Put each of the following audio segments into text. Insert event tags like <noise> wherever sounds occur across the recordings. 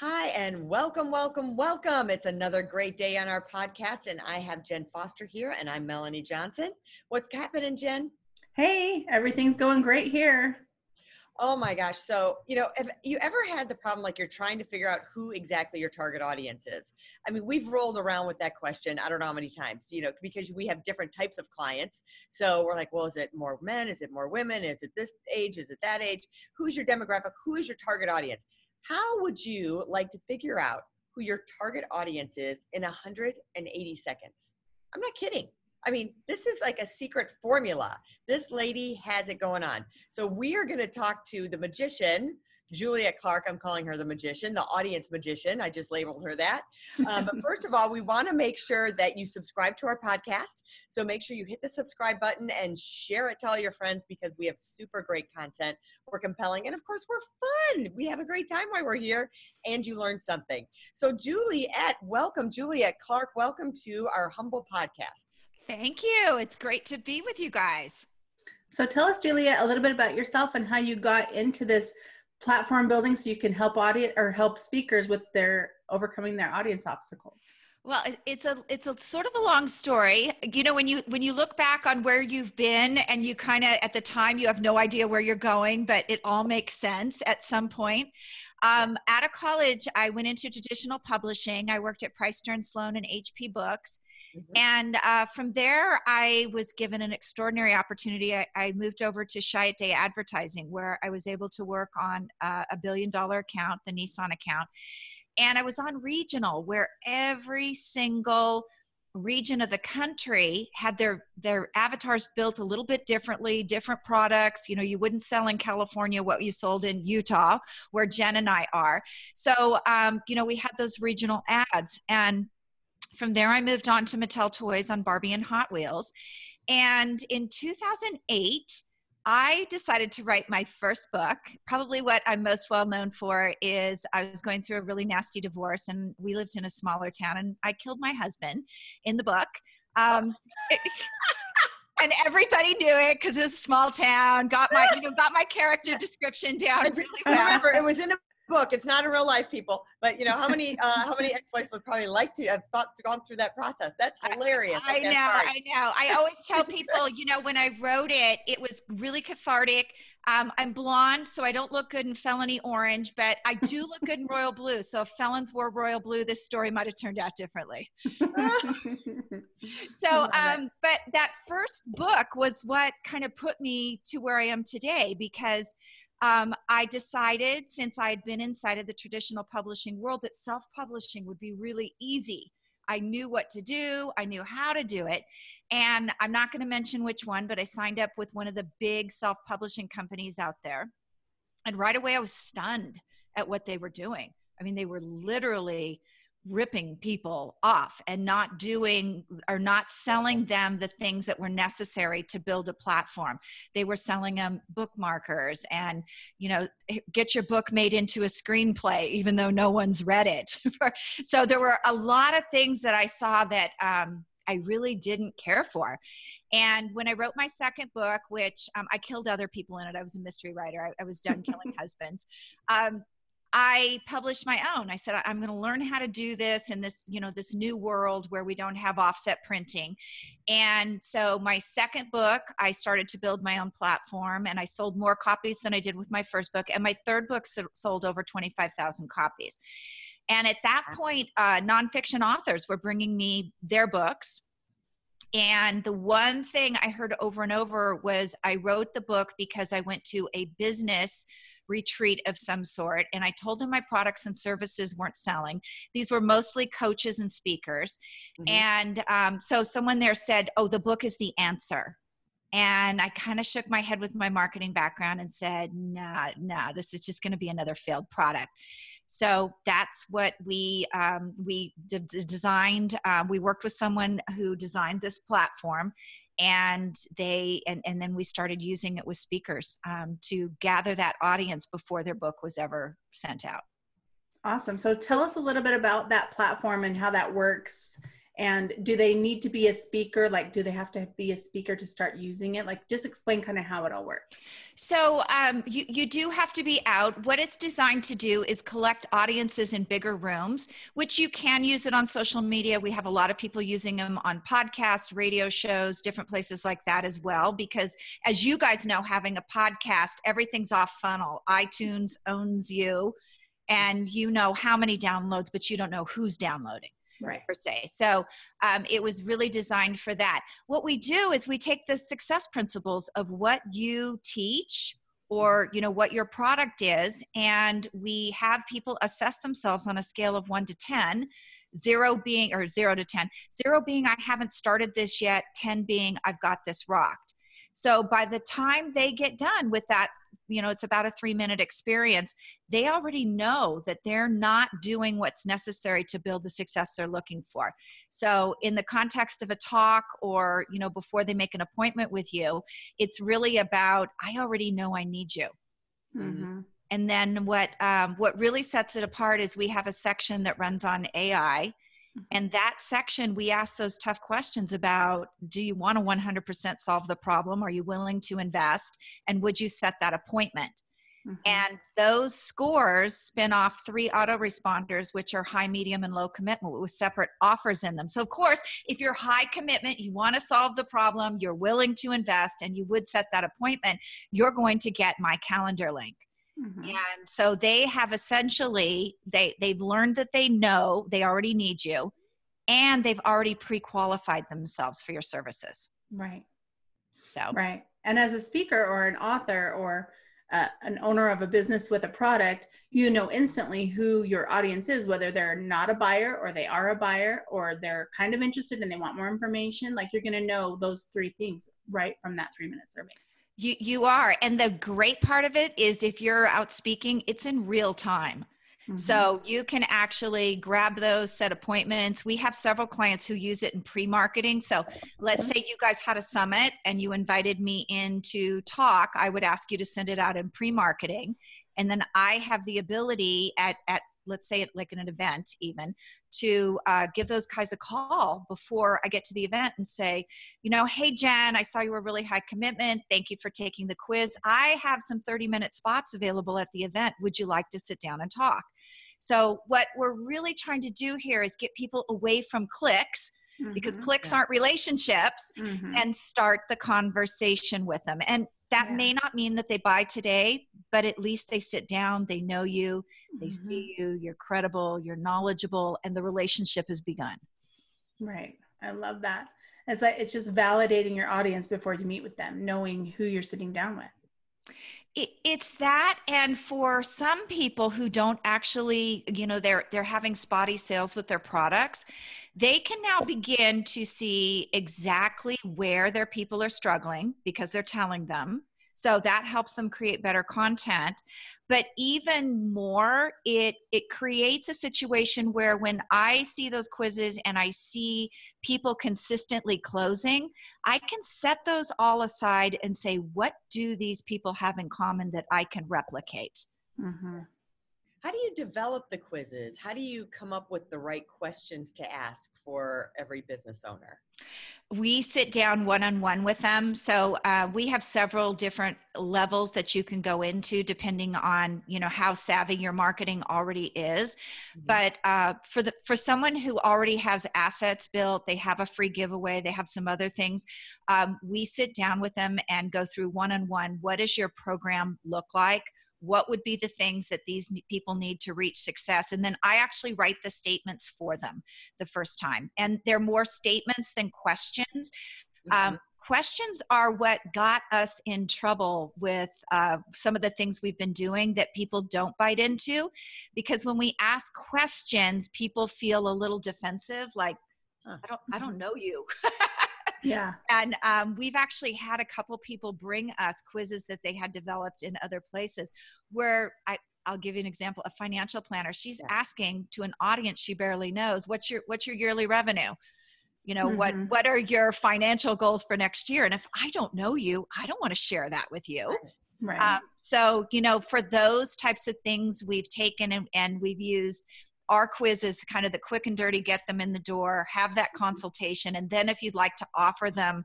Hi, and welcome, welcome, welcome. It's another great day on our podcast, and I have Jen Foster here, and I'm Melanie Johnson. What's happening, Jen? Hey, everything's going great here. Oh my gosh. So, you know, have you ever had the problem like you're trying to figure out who exactly your target audience is? I mean, we've rolled around with that question, I don't know how many times, you know, because we have different types of clients. So we're like, well, is it more men? Is it more women? Is it this age? Is it that age? Who's your demographic? Who is your target audience? How would you like to figure out who your target audience is in 180 seconds? I'm not kidding. I mean, this is like a secret formula. This lady has it going on. So we are going to talk to the magician Juliet Clark, I'm calling her the magician, the audience magician. I just labeled her that. Um, but <laughs> first of all, we want to make sure that you subscribe to our podcast. So make sure you hit the subscribe button and share it to all your friends because we have super great content. We're compelling. And of course, we're fun. We have a great time while we're here and you learn something. So, Juliet, welcome. Juliet Clark, welcome to our humble podcast. Thank you. It's great to be with you guys. So tell us, Juliet, a little bit about yourself and how you got into this platform building so you can help audience or help speakers with their overcoming their audience obstacles. Well it's a it's a sort of a long story. You know when you when you look back on where you've been and you kind of at the time you have no idea where you're going but it all makes sense at some point. Um, of college i went into traditional publishing. I worked at price stern sloan and hp books Mm-hmm. And uh, from there, I was given an extraordinary opportunity. I, I moved over to Chiat Day Advertising, where I was able to work on uh, a billion dollar account, the Nissan account. And I was on regional, where every single region of the country had their their avatars built a little bit differently different products you know you wouldn't sell in california what you sold in utah where jen and i are so um, you know we had those regional ads and from there, I moved on to Mattel Toys on Barbie and Hot Wheels. And in 2008, I decided to write my first book. Probably what I'm most well known for is I was going through a really nasty divorce, and we lived in a smaller town, and I killed my husband in the book. Um, <laughs> and everybody knew it because it was a small town. Got my, you know, got my character description down really well. I remember it was in a book. It's not in real life, people. But you know how many uh, how many ex-wives would probably like to have thought gone through that process. That's hilarious. I, I know, I know. I always tell people, you know, when I wrote it, it was really cathartic. Um, I'm blonde, so I don't look good in felony orange, but I do look good in royal blue. So if felons wore royal blue, this story might have turned out differently. <laughs> so, um, but that first book was what kind of put me to where I am today because um, I decided, since I had been inside of the traditional publishing world, that self publishing would be really easy. I knew what to do, I knew how to do it. And I'm not going to mention which one, but I signed up with one of the big self publishing companies out there. And right away, I was stunned at what they were doing. I mean, they were literally ripping people off and not doing or not selling them the things that were necessary to build a platform. They were selling them bookmarkers and you know get your book made into a screenplay even though no one's read it. <laughs> So there were a lot of things that i saw that um, i really didn't care for. And when i wrote my second book which um, i killed other people in it. I was a mystery writer. I, I was done killing <laughs> husbands. Um, I published my own. I said I'm going to learn how to do this in this, you know, this new world where we don't have offset printing. And so my second book, I started to build my own platform and I sold more copies than I did with my first book and my third book sold over 25,000 copies. And at that point, uh, nonfiction authors were bringing me their books. And the one thing I heard over and over was I wrote the book because I went to a business retreat of some sort and i told them my products and services weren't selling these were mostly coaches and speakers mm-hmm. and um, so someone there said oh the book is the answer and I kind of shook my head with my marketing background and said, nah, nah, this is just going to be another failed product. So that's what we um, we d- designed. Uh, we worked with someone who designed this platform, and they and, and then we started using it with speakers um, to gather that audience before their book was ever sent out. Awesome. So tell us a little bit about that platform and how that works and do they need to be a speaker? Like do they have to be a speaker to start using it? Like just explain kind of how it all works. So um, you, you do have to be out. What it's designed to do is collect audiences in bigger rooms which you can use it on social media. We have a lot of people using them on podcasts radio shows different places like that as well because as you guys know having a podcast everything's off funnel. itunes owns you and you know how many downloads but you don't know who's downloading right. per se. So um, it was really designed for that. What we do is we take the success principles of what you teach or you know what your product is and we have people assess themselves on a scale of 1 to 10 zero being or 0 to 10 0 being i haven't started this yet 10 being i've got this rocked. So by the time they get done with that you know it's about a three minute experience they already know that they're not doing what's necessary to build the success they're looking for so in the context of a talk or you know before they make an appointment with you it's really about i already know i need you mm-hmm. and then what um, what really sets it apart is we have a section that runs on ai. And that section, we ask those tough questions about do you want to 100% solve the problem? Are you willing to invest? And would you set that appointment? Mm-hmm. And those scores spin off three autoresponders, which are high, medium, and low commitment with separate offers in them. So, of course, if you're high commitment, you want to solve the problem, you're willing to invest, and you would set that appointment, you're going to get my calendar link. Mm-hmm. And so they have essentially they they've learned that they know they already need you and they've already pre-qualified themselves for your services. Right. So Right. And as a speaker or an author or uh, an owner of a business with a product, you know instantly who your audience is, whether they're not a buyer or they are a buyer or they're kind of interested and they want more information. Like you're going to know those three things right from that three minute survey. You you are. And the great part of it is if you're out speaking, it's in real time. Mm-hmm. So you can actually grab those set appointments. We have several clients who use it in pre-marketing. So let's say you guys had a summit and you invited me in to talk, I would ask you to send it out in pre-marketing. And then I have the ability at, at let's say it like in an event even to uh, give those guys a call before i get to the event and say you know hey jen i saw you were really high commitment thank you for taking the quiz i have some 30 minute spots available at the event would you like to sit down and talk so what we're really trying to do here is get people away from clicks mm-hmm. because clicks yeah. aren't relationships mm-hmm. and start the conversation with them and that yeah. may not mean that they buy today but at least they sit down they know you they mm-hmm. see you you're credible you're knowledgeable and the relationship has begun. Right. I love that. It's like it's just validating your audience before you meet with them knowing who you're sitting down with. It's that and for some people who don't actually you know they're they're having spotty sales with their products they can now begin to see exactly where their people are struggling because they're telling them so that helps them create better content but even more it it creates a situation where when i see those quizzes and i see people consistently closing i can set those all aside and say what do these people have in common that i can replicate mm-hmm. How do you develop the quizzes? How do you come up with the right questions to ask for every business owner? We sit down one on one with them. So uh, we have several different levels that you can go into depending on you know how savvy your marketing already is. Mm-hmm. But uh, for the for someone who already has assets built, they have a free giveaway, they have some other things. Um, we sit down with them and go through one on one. What does your program look like? What would be the things that these people need to reach success and then i actually write the statements for them the first time and they're more statements than questions. Mm-hmm. um, questions are what got us in trouble with uh, some of the things we've been doing that people don't bite into because when we ask questions people feel a little defensive like i don't i don't <laughs> know you <laughs> Yeah. And um, we've actually had a couple people bring us quizzes that they had developed in other places where I, I'll give you an example. A financial planner, she's Yeah. asking to an audience she barely knows, "What's your what's your yearly revenue? You know what Mhm. what are your financial goals for next year?" And if I don't know you, I don't want to share that with you. Right. Um, so, you know, for those types of things, we've taken and, and we've used our quizzes, kind of the quick and dirty, get them in the door, have that consultation. And then if you'd like to offer them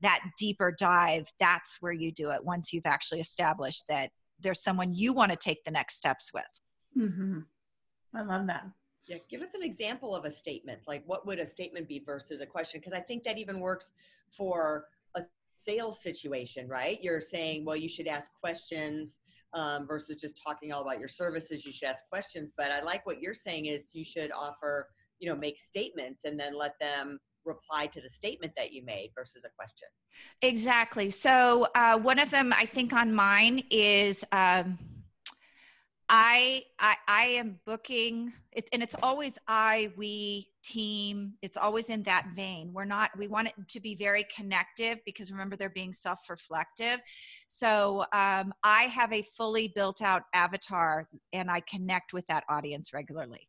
that deeper dive, that's where you do it once you've actually established that there's someone you want to take the next steps with. Mm-hmm. I love that. Yeah, give us an example of a statement. Like, what would a statement be versus a question? Because I think that even works for a sales situation, right? You're saying, well, you should ask questions um, versus just talking all about your services. You should ask questions. But I like what you're saying is you should offer, you know, make statements and then let them reply to the statement that you made versus a question. Exactly. So uh, one of them, I think, on mine is um, I, I I am booking, it, and it's always I, we, team. It's always in that vein. We're not. We want it to be very connective because remember they're being self-reflective. So um, I have a fully built-out avatar, and I connect with that audience regularly.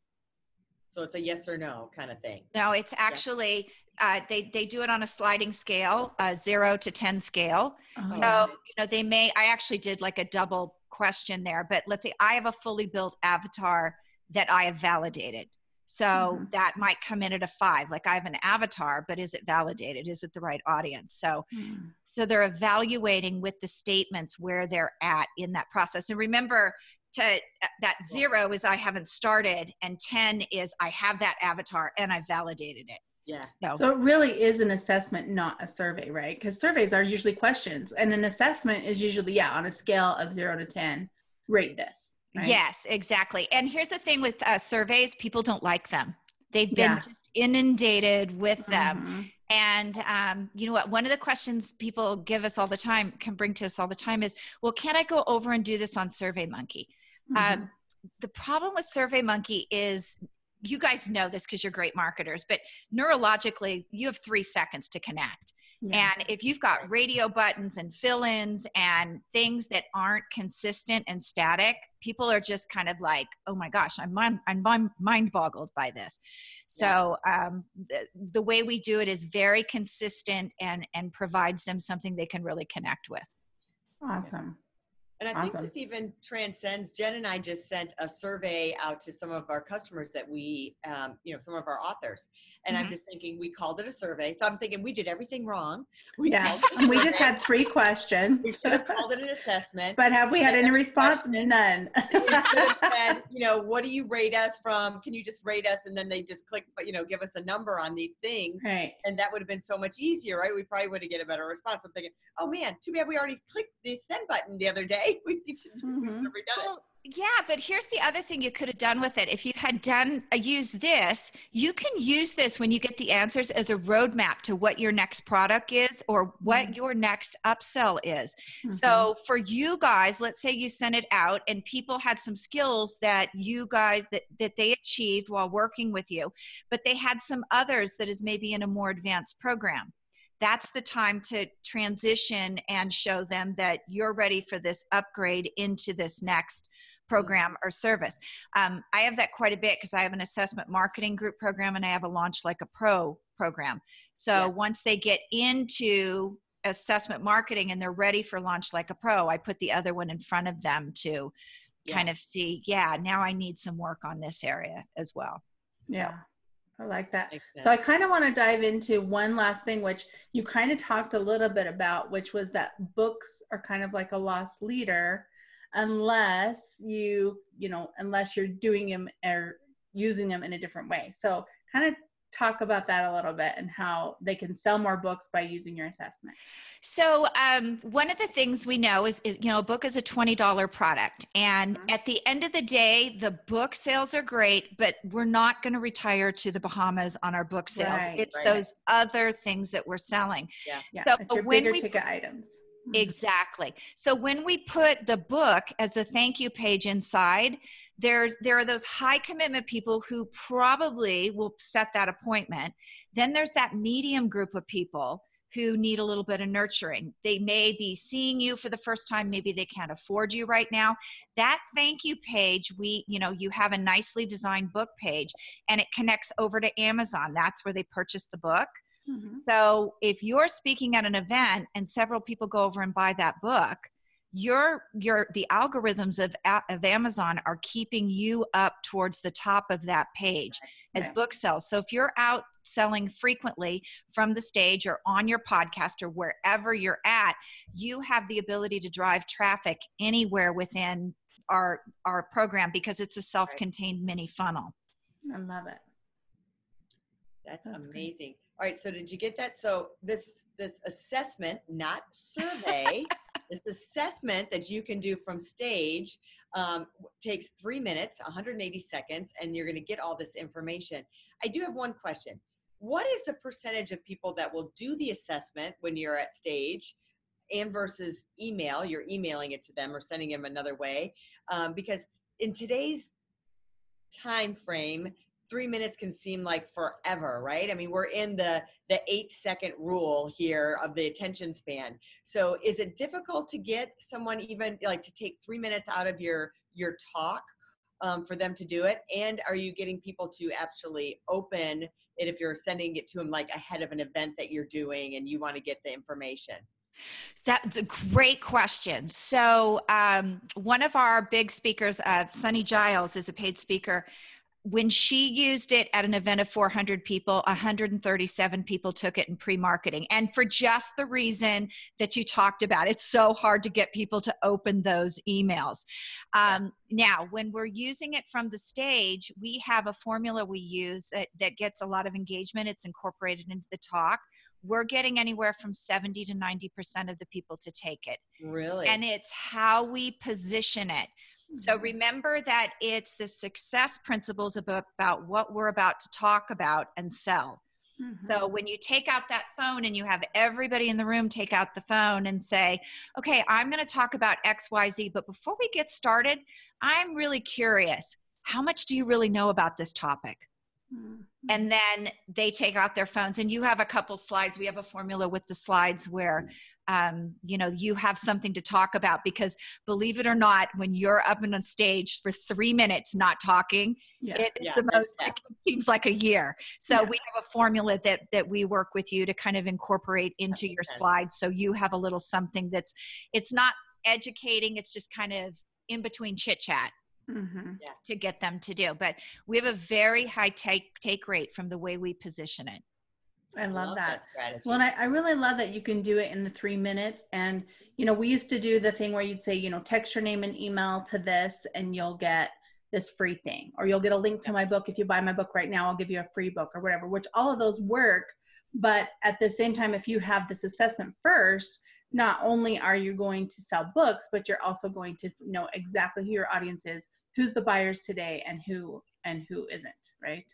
So it's a yes or no kind of thing. No, it's actually uh, they they do it on a sliding scale, a zero to ten scale. So, Oh, you know, they may, I actually did like a double question there, but let's say I have a fully built avatar that I have validated. So Mhm. that might come in at a five. Like I have an avatar, but is it validated? Is it the right audience? So, Mm. so they're evaluating with the statements where they're at in that process. And remember, to uh, that zero is I haven't started, and 10 is I have that avatar and I validated it. Yeah. So, So it really is an assessment, not a survey, right? Because surveys are usually questions, and an assessment is usually, yeah, on a scale of zero to 10, rate this. Right? Yes, exactly. And here's the thing with uh, surveys people don't like them. They've been Yeah. just inundated with them. Mhm. And um, you know what? One of the questions people give us all the time, can bring to us all the time is, well, can I go over and do this on SurveyMonkey? Mhm. Um, the problem with SurveyMonkey is you guys know this because you're great marketers, but neurologically, you have three seconds to connect. Yeah. And if you've got radio buttons and fill ins and things that aren't consistent and static, people are just kind of like, oh my gosh, I'm mind, I'm mind boggled by this. So um, the, the way we do it is very consistent and, and provides them something they can really connect with. awesome. And I think this even transcends. Jen and I just sent a survey out to some of our customers that we, um, you know, some of our authors. And I'm Mhm. just thinking we called it a survey. So I'm thinking we did everything wrong. We Yeah. called it a And we just had three questions. We should have called it an assessment. But have we had any response? question. None. <laughs> we should have said, you know, what do you rate us from? Can you just rate us? And then they just click, but you know, give us a number on these things. right. And that would have been so much easier, right? We probably would have get a better response. I'm thinking, oh man, too bad we already clicked the send button the other day. <laughs> We need to do, we should Mhm. have redone it. Well, yeah, but here's the other thing you could have done with it. If you had done uh, use this, you can use this when you get the answers as a roadmap to what your next product is or what Mhm. your next upsell is. Mhm. So for you guys, let's say you sent it out and people had some skills that you guys that that they achieved while working with you, but they had some others that is maybe in a more advanced program. That's the time to transition and show them that you're ready for this upgrade into this next program or service. Um, I have that quite a bit because I have an assessment marketing group program and I have a launch like a pro program. So Yeah. once they get into assessment marketing and they're ready for launch like a pro i put the other one in front of them to Yeah. kind of see yeah now i need some work on this area as well yeah. I like that. So I kind of want to dive into one last thing, which you kind of talked a little bit about, which was that books are kind of like a loss leader unless you, you know, unless you're doing them or using them in a different way. So kind of talk about that a little bit and how they can sell more books by using your assessment. so um, one of the things we know is, is you know a book is a $20 product and Mhm. at the end of the day the book sales are great but we're not going to retire to the bahamas on our book sales Right, it's right. those other things that we're selling Yeah. So it's your when bigger we- ticket items. Mhm. Exactly. So when we put the book as the thank you page inside, there's there are those high commitment people who probably will set that appointment. Then there's that medium group of people who need a little bit of nurturing. They may be seeing you for the first time, maybe they can't afford you right now. That thank you page, we, you know, you have a nicely designed book page and it connects over to Amazon. That's where they purchase the book. Mm-hmm. So if you're speaking at an event and several people go over and buy that book, your your the algorithms of of Amazon are keeping you up towards the top of that page as right. book sales. So if you're out selling frequently from the stage or on your podcast or wherever you're at, you have the ability to drive traffic anywhere within our our program because it's a self-contained right. mini funnel. I love it. That's, That's amazing. Great. All right, so did you get that? So this this assessment, not survey, <laughs> this assessment that you can do from stage um, takes three minutes, 180 seconds, and you're going to get all this information. I do have one question. What is the percentage of people that will do the assessment when you're at stage? and versus email you're emailing it to them or sending them another way um, because in today's time frame three minutes can seem like forever right? I mean we're in the the eight second rule here of the attention span. So is it difficult to get someone even like to take three minutes out of your your talk um, for them to do it? And are you getting people to actually open it if you're sending it to them like ahead of an event that you're doing and you want to get the information? That's a great question. So, um, one of our big speakers, uh, Sunny Giles, is a paid speaker when she used it at an event of 400 people 137 people took it in pre-marketing. And for just the reason that you talked about it's so hard to get people to open those emails. Um, now when we're using it from the stage we have a formula we use that, that gets a lot of engagement. It's incorporated into the talk. We're getting anywhere from 70 to 90% of the people to take it. Really? And it's how we position it so mm-hmm. remember that it's the success principles about, about what we're about to talk about and sell. Mm-hmm. So when you take out that phone and you have everybody in the room take out the phone and say, okay, I'm going to talk about XYZ, but before we get started, I'm really curious. How much do you really know about this topic? Mm-hmm. And then they take out their phones, and you have a couple slides. We have a formula with the slides where um, you know you have something to talk about because believe it or not when you're up on a stage for three minutes not talking yeah. it is yeah, the most it seems like a year so yeah. we have a formula that that we work with you to kind of incorporate into your sense. slides so you have a little something that's it's not educating it's just kind of in between chit chat mm-hmm. to get them to do but we have a very high take take rate from the way we position it I love, love that. that well, I, I really love that you can do it in the three minutes. And, you know, we used to do the thing where you'd say, you know, text your name and email to this and you'll get this free thing, or you'll get a link to my book. If you buy my book right now, I'll give you a free book or whatever, which all of those work. But at the same time, if you have this assessment first, not only are you going to sell books, but you're also going to know exactly who your audience is, who's the buyers today and who and who isn't, right?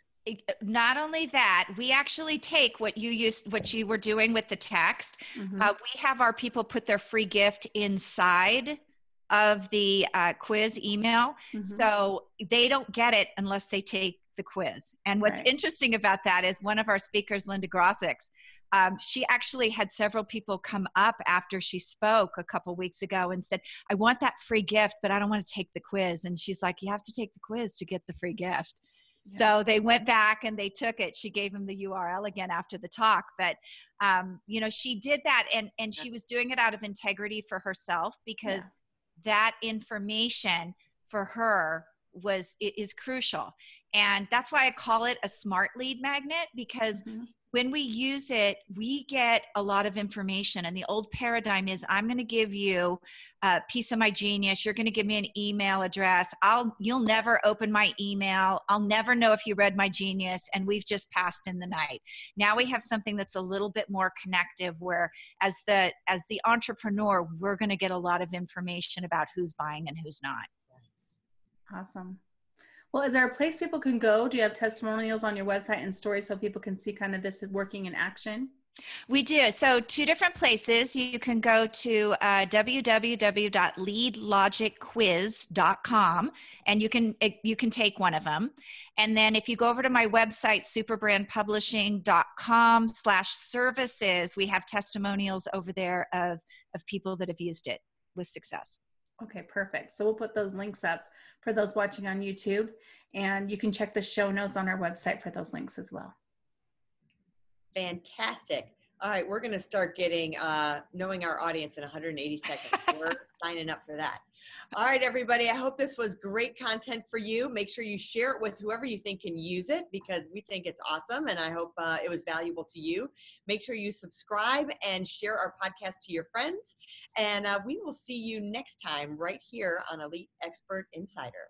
Not only that we actually take what you used what you were doing with the text mm-hmm. uh, we have our people put their free gift inside of the uh, quiz email mm-hmm. so they don't get it unless they take the quiz and what's right. interesting about that is one of our speakers linda grossix um, she actually had several people come up after she spoke a couple weeks ago and said i want that free gift but i don't want to take the quiz and she's like you have to take the quiz to get the free gift so they went back and they took it. She gave him the URL again after the talk, but um, you know she did that, and and she was doing it out of integrity for herself because yeah. that information for her was is crucial, and that's why I call it a smart lead magnet because mm-hmm when we use it, we get a lot of information. And the old paradigm is I'm going to give you uh, a piece of my genius. You're going to give me an email address. I'll you'll never open my email. I'll never know if you read my genius. And we've just passed in the night. Now we have something that's a little bit more connective where as the as the entrepreneur, we're going to get a lot of information about who's buying and who's not. Awesome. Well, is there a place people can go? Do you have testimonials on your website and stories so people can see kind of this working in action? We do. So, two different places. You can go to uh, www.leadlogicquiz.com and you can you can take one of them. And then if you go over to my website superbrandpublishing.com slash services, we have testimonials over there of of people that have used it with success. Okay, perfect. So we'll put those links up for those watching on YouTube and you can check the show notes on our website for those links as well. Fantastic. All right, we're going to start getting uh, knowing our audience in 180 seconds. <laughs> we're signing up for that. All right, everybody. I hope this was great content for you. Make sure you share it with whoever you think can use it because we think it's awesome, and I hope uh, it was valuable to you. Make sure you subscribe and share our podcast to your friends, and uh, we will see you next time right here on Elite Expert Insider.